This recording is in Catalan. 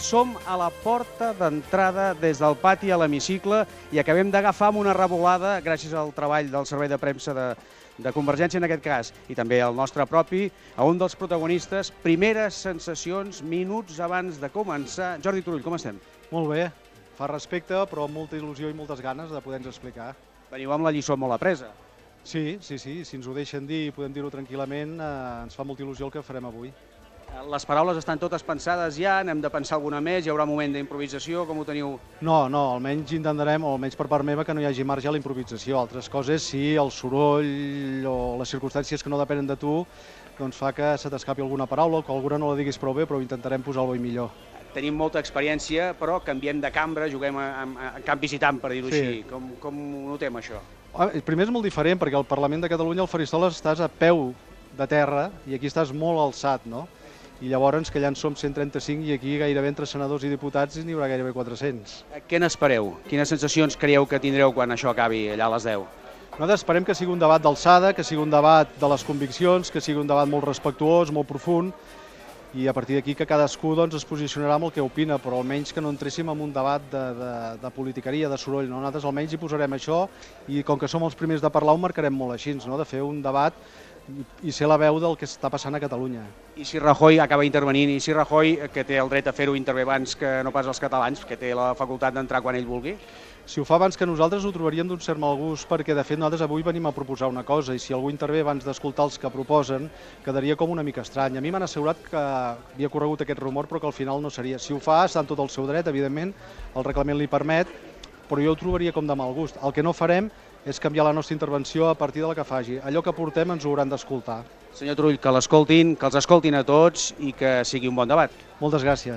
Som a la porta d'entrada des del pati a l'hemicicle i acabem d'agafar amb una revolada, gràcies al treball del servei de premsa de, de Convergència en aquest cas, i també el nostre propi, a un dels protagonistes, primeres sensacions, minuts abans de començar. Jordi Turull, com estem? Molt bé, fa respecte, però amb molta il·lusió i moltes ganes de poder-nos explicar. Veniu amb la lliçó molt apresa. Sí, sí, sí, si ens ho deixen dir i podem dir-ho tranquil·lament, eh, ens fa molta il·lusió el que farem avui. Les paraules estan totes pensades ja, n'hem de pensar alguna més, hi haurà un moment d'improvisació, com ho teniu? No, no, almenys intentarem, o almenys per part meva, que no hi hagi marge a la improvisació. Altres coses, si el soroll o les circumstàncies que no depenen de tu doncs fa que se t'escapi alguna paraula o que alguna no la diguis prou bé, però intentarem posar el bo i millor. Tenim molta experiència, però canviem de cambra, juguem a, a, a camp visitant, per dir-ho Sí. així. Com, com ho notem, això? Ah, Primer és molt diferent, perquè al Parlament de Catalunya, al faristol, estàs a peu de terra i aquí estàs molt alçat, no? I llavors, que allà en som 135 i aquí gairebé entre senadors i diputats n'hi haurà gairebé 400. Eh, Què n'espereu? Quines sensacions creieu que tindreu quan això acabi allà a les 10? Nosaltres esperem que sigui un debat d'alçada, que sigui un debat de les conviccions, que sigui un debat molt respectuós, molt profund, i a partir d'aquí que cadascú doncs, es posicionarà amb el que opina, però almenys que no entréssim en un debat de, de, de politiqueria, de soroll. No? Nosaltres almenys hi posarem això i com que som els primers de parlar ho marcarem molt així, no? de fer un debat i, i ser la veu del que està passant a Catalunya. I si Rajoy acaba intervenint, i si Rajoy, eh, que té el dret a fer-ho intervé abans que no pas els catalans, que té la facultat d'entrar quan ell vulgui, Si ho fa abans que nosaltres ho trobaríem d'un cert mal gust perquè de fet nosaltres avui venim a proposar una cosa i si algú intervé abans d'escoltar els que proposen quedaria com una mica estrany. A mi m'han assegurat que havia corregut aquest rumor però que al final no seria. Si ho fa està en tot el seu dret, evidentment, el reglament li permet, però jo ho trobaria com de mal gust. El que no farem és canviar la nostra intervenció a partir de la que faci. Allò que portem ens ho hauran d'escoltar. senyor Turull, que l'escoltin, que els escoltin a tots i que sigui un bon debat. Moltes gràcies.